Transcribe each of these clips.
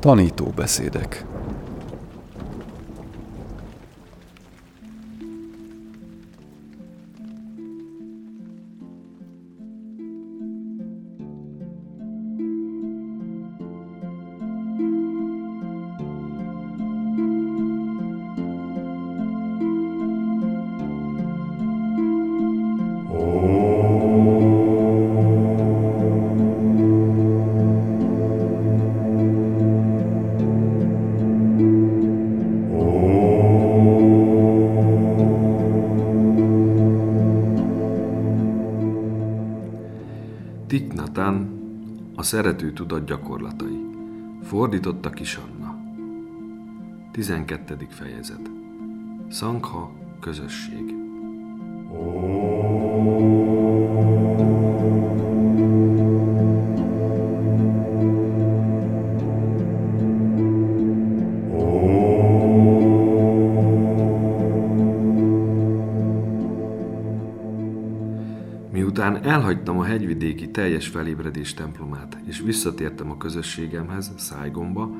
Tanító szerető tudat gyakorlatai. Fordította Kisanna. 12. fejezet. Sangha közösség. Miután hegyvidéki teljes felébredés templomát, és visszatértem a közösségemhez, Szájgomba,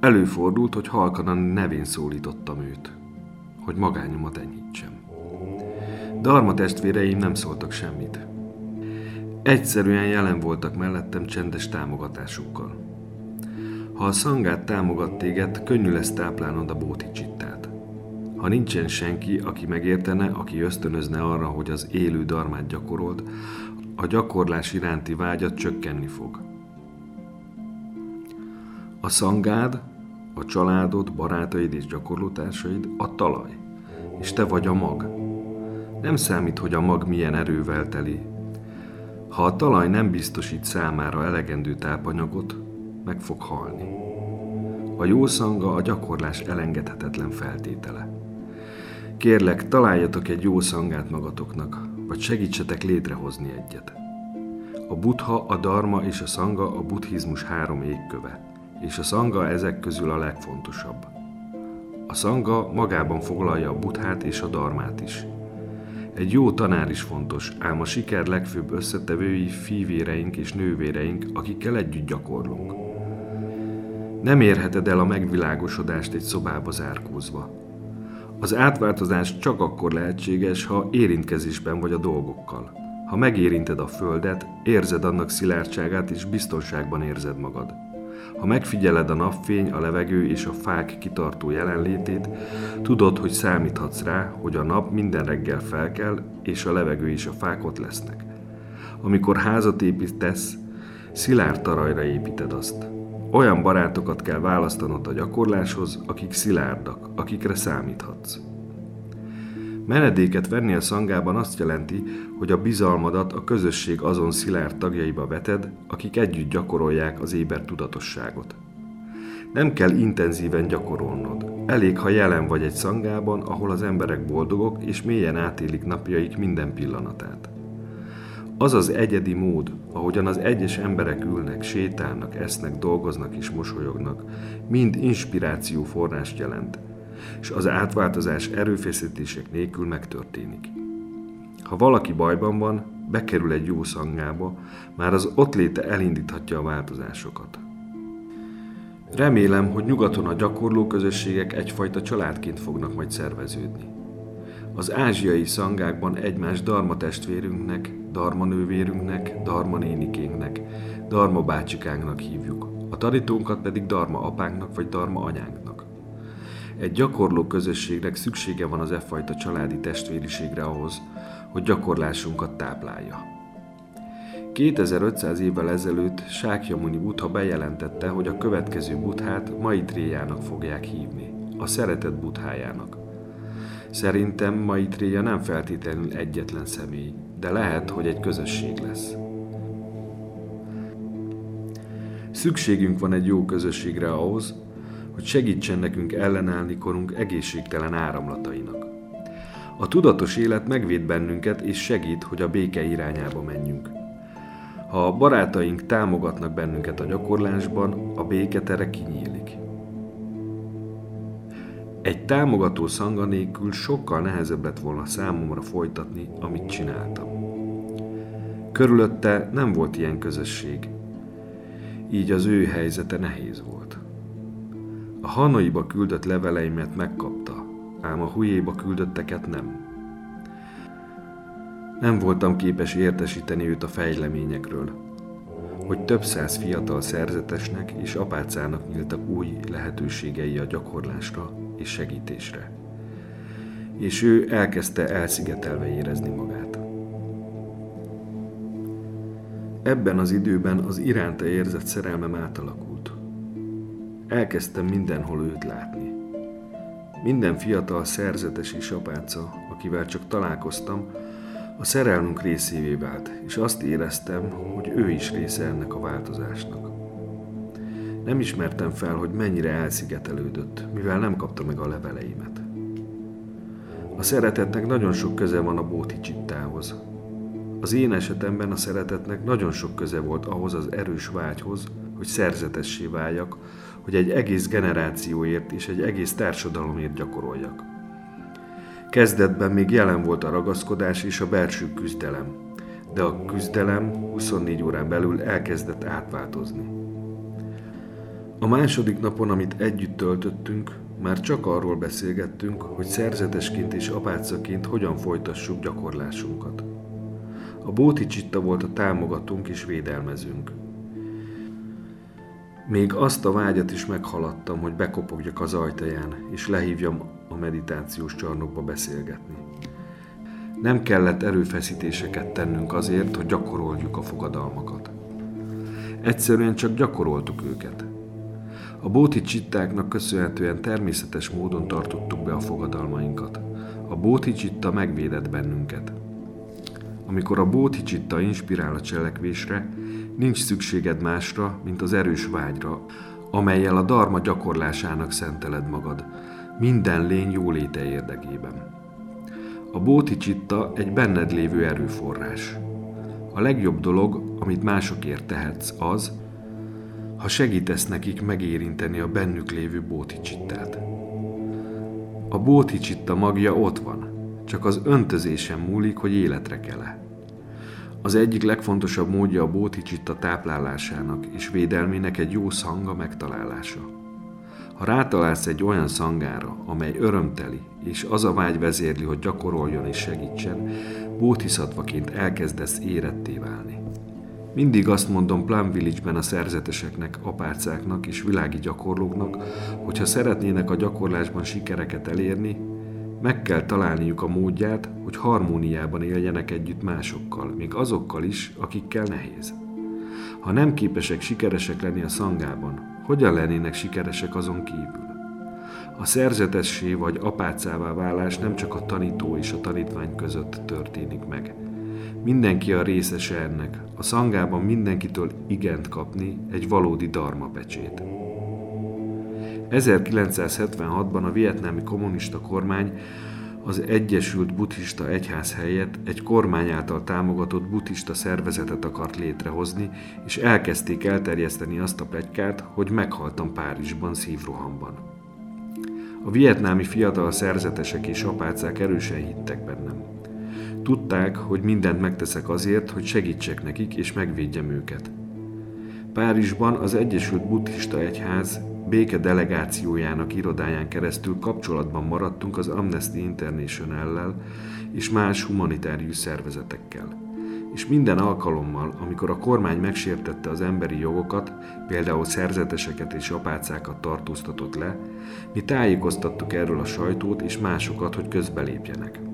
előfordult, hogy halkan a nevén szólítottam őt, hogy magányomat enyhítsem. Darma testvéreim nem szóltak semmit. Egyszerűen jelen voltak mellettem csendes támogatásukkal. Ha a szangát támogat téged, könnyű lesz táplálnod a bóticsittát. Ha nincsen senki, aki megértene, aki ösztönözne arra, hogy az élő darmát gyakorold, a gyakorlás iránti vágyat csökkenni fog. A szangád, a családod, barátaid és gyakorlótársaid a talaj, és te vagy a mag. Nem számít, hogy a mag milyen erővel teli. Ha a talaj nem biztosít számára elegendő tápanyagot, meg fog halni. A jó szanga a gyakorlás elengedhetetlen feltétele. Kérlek, találjatok egy jó szangát magatoknak, vagy segítsetek létrehozni egyet. A buddha, a dharma és a szanga a buddhizmus három égköve, és a szanga ezek közül a legfontosabb. A szanga magában foglalja a buddhát és a darmát is. Egy jó tanár is fontos, ám a siker legfőbb összetevői fívéreink és nővéreink, akikkel együtt gyakorlunk. Nem érheted el a megvilágosodást egy szobába zárkózva. Az átváltozás csak akkor lehetséges, ha érintkezésben vagy a dolgokkal. Ha megérinted a földet, érzed annak szilárdságát és biztonságban érzed magad. Ha megfigyeled a napfény, a levegő és a fák kitartó jelenlétét, tudod, hogy számíthatsz rá, hogy a nap minden reggel felkel, és a levegő és a fák ott lesznek. Amikor házat építesz, szilárd tarajra építed azt. Olyan barátokat kell választanod a gyakorláshoz, akik szilárdak, akikre számíthatsz. Menedéket venni a szangában azt jelenti, hogy a bizalmadat a közösség azon szilárd tagjaiba veted, akik együtt gyakorolják az éber tudatosságot. Nem kell intenzíven gyakorolnod. Elég, ha jelen vagy egy szangában, ahol az emberek boldogok és mélyen átélik napjaik minden pillanatát. Az az egyedi mód, ahogyan az egyes emberek ülnek, sétálnak, esznek, dolgoznak és mosolyognak, mind inspiráció forrást jelent, és az átváltozás erőfeszítések nélkül megtörténik. Ha valaki bajban van, bekerül egy jó szangába, már az ott léte elindíthatja a változásokat. Remélem, hogy nyugaton a gyakorló közösségek egyfajta családként fognak majd szerveződni. Az ázsiai szangákban egymás darma testvérünknek, darma nővérünknek, darma nénikénknek, darma bácsikánknak hívjuk, a tanítónkat pedig darma apánknak vagy darma anyánknak. Egy gyakorló közösségnek szüksége van az e fajta családi testvériségre ahhoz, hogy gyakorlásunkat táplálja. 2500 évvel ezelőtt Sákyamuni Buddha bejelentette, hogy a következő buthát Maitréjának fogják hívni, a szeretet buthájának. Szerintem Maitréja nem feltétlenül egyetlen személy, de lehet, hogy egy közösség lesz. Szükségünk van egy jó közösségre ahhoz, hogy segítsen nekünk ellenállni korunk egészségtelen áramlatainak. A tudatos élet megvéd bennünket és segít, hogy a béke irányába menjünk. Ha a barátaink támogatnak bennünket a gyakorlásban, a béketere kinyílik. Egy támogató szanga nélkül sokkal nehezebb lett volna számomra folytatni, amit csináltam. Körülötte nem volt ilyen közösség, így az ő helyzete nehéz volt. A Hanoiba küldött leveleimet megkapta, ám a Hujéba küldötteket nem. Nem voltam képes értesíteni őt a fejleményekről, hogy több száz fiatal szerzetesnek és apácának nyíltak új lehetőségei a gyakorlásra és segítésre. És ő elkezdte elszigetelve érezni magát. Ebben az időben az iránta érzett szerelmem átalakult. Elkezdtem mindenhol őt látni. Minden fiatal szerzetes és apáca, akivel csak találkoztam, a szerelmünk részévé vált, és azt éreztem, hogy ő is része ennek a változásnak. Nem ismertem fel, hogy mennyire elszigetelődött, mivel nem kapta meg a leveleimet. A szeretetnek nagyon sok köze van a bóti csittához. Az én esetemben a szeretetnek nagyon sok köze volt ahhoz az erős vágyhoz, hogy szerzetessé váljak, hogy egy egész generációért és egy egész társadalomért gyakoroljak. Kezdetben még jelen volt a ragaszkodás és a belső küzdelem, de a küzdelem 24 órán belül elkezdett átváltozni. A második napon, amit együtt töltöttünk, már csak arról beszélgettünk, hogy szerzetesként és apácaként hogyan folytassuk gyakorlásunkat. A Bóti Csitta volt a támogatónk és védelmezünk. Még azt a vágyat is meghaladtam, hogy bekopogjak az ajtaján, és lehívjam a meditációs csarnokba beszélgetni. Nem kellett erőfeszítéseket tennünk azért, hogy gyakoroljuk a fogadalmakat. Egyszerűen csak gyakoroltuk őket. A bóti csittáknak köszönhetően természetes módon tartottuk be a fogadalmainkat. A bóti csitta megvédett bennünket. Amikor a bóti csitta inspirál a cselekvésre, nincs szükséged másra, mint az erős vágyra, amelyel a darma gyakorlásának szenteled magad, minden lény jóléte érdekében. A bóti csitta egy benned lévő erőforrás. A legjobb dolog, amit másokért tehetsz, az, ha segítesz nekik megérinteni a bennük lévő bóti csittát. A bóti csitta magja ott van, csak az öntözésen múlik, hogy életre kell-e. Az egyik legfontosabb módja a bóti csitta táplálásának és védelmének egy jó szanga megtalálása. Ha rátalálsz egy olyan szangára, amely örömteli, és az a vágy vezérli, hogy gyakoroljon és segítsen, bótiszatvaként elkezdesz éretté válni. Mindig azt mondom Plum Village-ben a szerzeteseknek, apácáknak és világi gyakorlóknak, hogy ha szeretnének a gyakorlásban sikereket elérni, meg kell találniuk a módját, hogy harmóniában éljenek együtt másokkal, még azokkal is, akikkel nehéz. Ha nem képesek sikeresek lenni a szangában, hogyan lennének sikeresek azon kívül? A szerzetessé vagy apácává válás nem csak a tanító és a tanítvány között történik meg. Mindenki a részese ennek. A szangában mindenkitől igent kapni egy valódi darma pecsét. 1976-ban a vietnámi kommunista kormány az Egyesült Buddhista Egyház helyett egy kormány által támogatott buddhista szervezetet akart létrehozni, és elkezdték elterjeszteni azt a pegykát, hogy meghaltam Párizsban szívrohamban. A vietnámi fiatal szerzetesek és apácák erősen hittek bennem. Tudták, hogy mindent megteszek azért, hogy segítsek nekik és megvédjem őket. Párizsban az Egyesült Buddhista Egyház béke delegációjának irodáján keresztül kapcsolatban maradtunk az Amnesty International-lel és más humanitárius szervezetekkel. És minden alkalommal, amikor a kormány megsértette az emberi jogokat, például szerzeteseket és apácákat tartóztatott le, mi tájékoztattuk erről a sajtót és másokat, hogy közbelépjenek.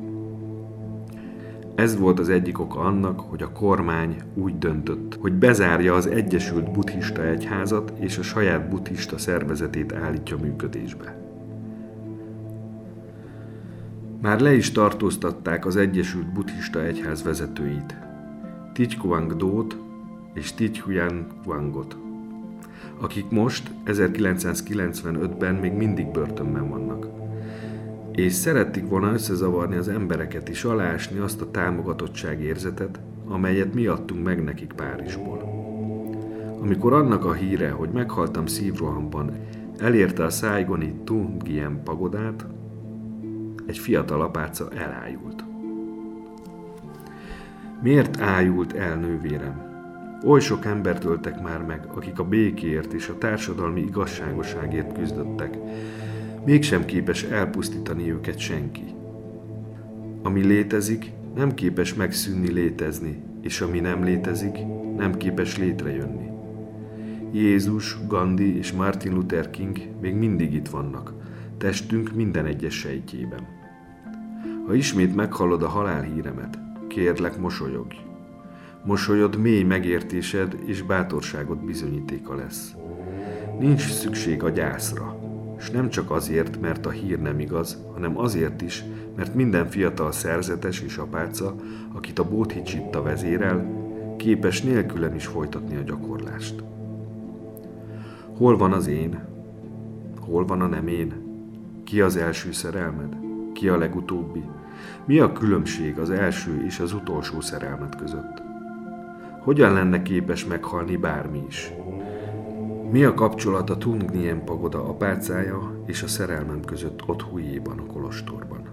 Ez volt az egyik oka annak, hogy a kormány úgy döntött, hogy bezárja az Egyesült Buddhista Egyházat és a saját buddhista szervezetét állítja működésbe. Már le is tartóztatták az Egyesült Buddhista Egyház vezetőit, Tichkuang Dót és Tichhuyan Wangot, akik most 1995-ben még mindig börtönben vannak és szerették volna összezavarni az embereket és alásni azt a támogatottság érzetet, amelyet mi adtunk meg nekik Párizsból. Amikor annak a híre, hogy meghaltam szívrohamban, elérte a szájgoni Tungien pagodát, egy fiatal apáca elájult. Miért ájult el nővérem? Oly sok embert öltek már meg, akik a békéért és a társadalmi igazságoságért küzdöttek. Mégsem képes elpusztítani őket senki. Ami létezik, nem képes megszűnni létezni, és ami nem létezik, nem képes létrejönni. Jézus, Gandhi és Martin Luther King még mindig itt vannak, testünk minden egyes sejtjében. Ha ismét meghallod a halál híremet, kérlek mosolyogj. Mosolyod mély megértésed és bátorságod bizonyítéka lesz. Nincs szükség a gyászra, és nem csak azért, mert a hír nem igaz, hanem azért is, mert minden fiatal szerzetes és apáca, akit a Bodhicitta vezérel, képes nélkülem is folytatni a gyakorlást. Hol van az én? Hol van a nem én? Ki az első szerelmed? Ki a legutóbbi? Mi a különbség az első és az utolsó szerelmet között? Hogyan lenne képes meghalni bármi is? Mi a kapcsolat a Tungnien pagoda apácája és a szerelmem között ott hújéban a kolostorban?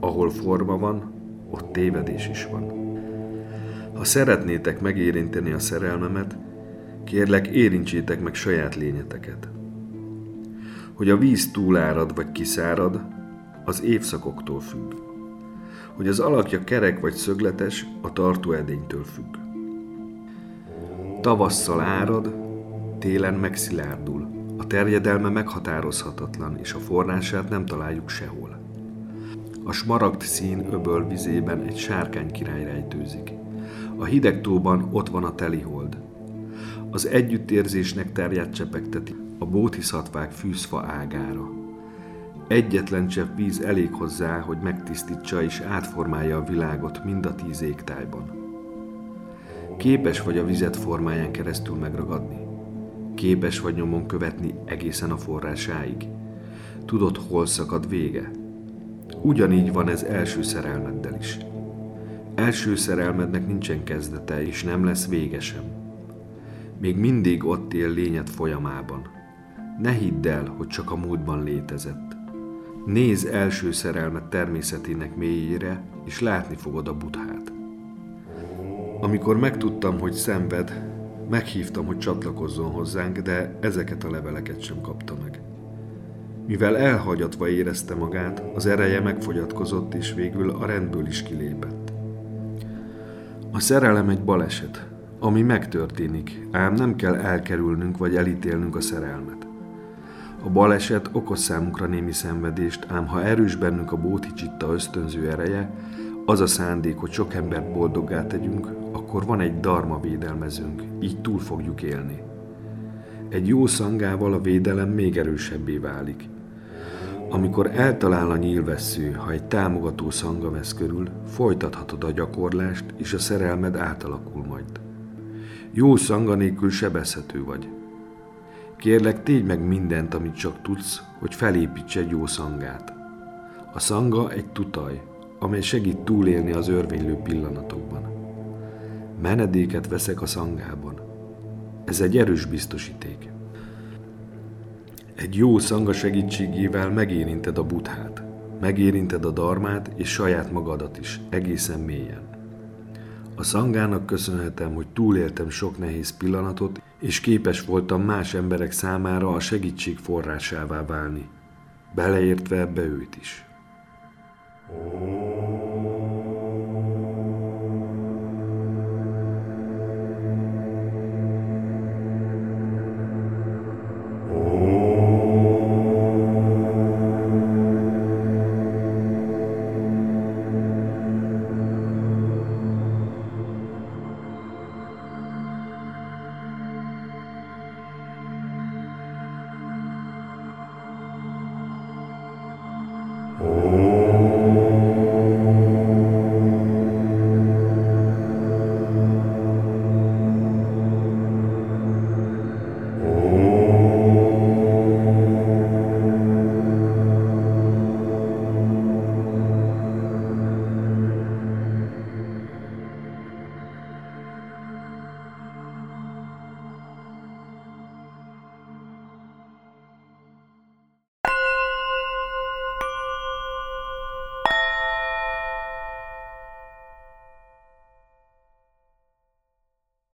Ahol forma van, ott tévedés is van. Ha szeretnétek megérinteni a szerelmemet, kérlek érintsétek meg saját lényeteket. Hogy a víz túlárad vagy kiszárad, az évszakoktól függ. Hogy az alakja kerek vagy szögletes, a tartó edénytől függ. Tavasszal árad, télen megszilárdul. A terjedelme meghatározhatatlan, és a forrását nem találjuk sehol. A smaragd szín öböl vizében egy sárkány király rejtőzik. A hideg tóban ott van a telihold. Az együttérzésnek terját csepegteti a bótiszhatvák fűzfa ágára. Egyetlen csepp víz elég hozzá, hogy megtisztítsa és átformálja a világot mind a tíz égtájban. Képes vagy a vizet formáján keresztül megragadni. Képes vagy nyomon követni egészen a forrásáig. Tudod, hol szakad vége. Ugyanígy van ez első szerelmeddel is. Első szerelmednek nincsen kezdete, és nem lesz vége sem. Még mindig ott él lényed folyamában. Ne hidd el, hogy csak a múltban létezett. Néz első szerelmet természetének mélyére, és látni fogod a buthát. Amikor megtudtam, hogy szenved, meghívtam, hogy csatlakozzon hozzánk, de ezeket a leveleket sem kapta meg. Mivel elhagyatva érezte magát, az ereje megfogyatkozott, és végül a rendből is kilépett. A szerelem egy baleset, ami megtörténik, ám nem kell elkerülnünk vagy elítélnünk a szerelmet. A baleset okoz számunkra némi szenvedést, ám ha erős bennünk a bóticsitta ösztönző ereje, az a szándék, hogy sok embert boldoggá tegyünk, akkor van egy darma védelmezünk, így túl fogjuk élni. Egy jó szangával a védelem még erősebbé válik. Amikor eltalál a nyílvessző, ha egy támogató szanga vesz körül, folytathatod a gyakorlást, és a szerelmed átalakul majd. Jó szanga nélkül sebezhető vagy. Kérlek, tégy meg mindent, amit csak tudsz, hogy felépíts egy jó szangát. A szanga egy tutaj, amely segít túlélni az örvénylő pillanatokban. Menedéket veszek a szangában. Ez egy erős biztosíték. Egy jó szanga segítségével megérinted a buthát, megérinted a darmát és saját magadat is, egészen mélyen. A szangának köszönhetem, hogy túléltem sok nehéz pillanatot, és képes voltam más emberek számára a segítség forrásává válni, beleértve ebbe őt is. Oh.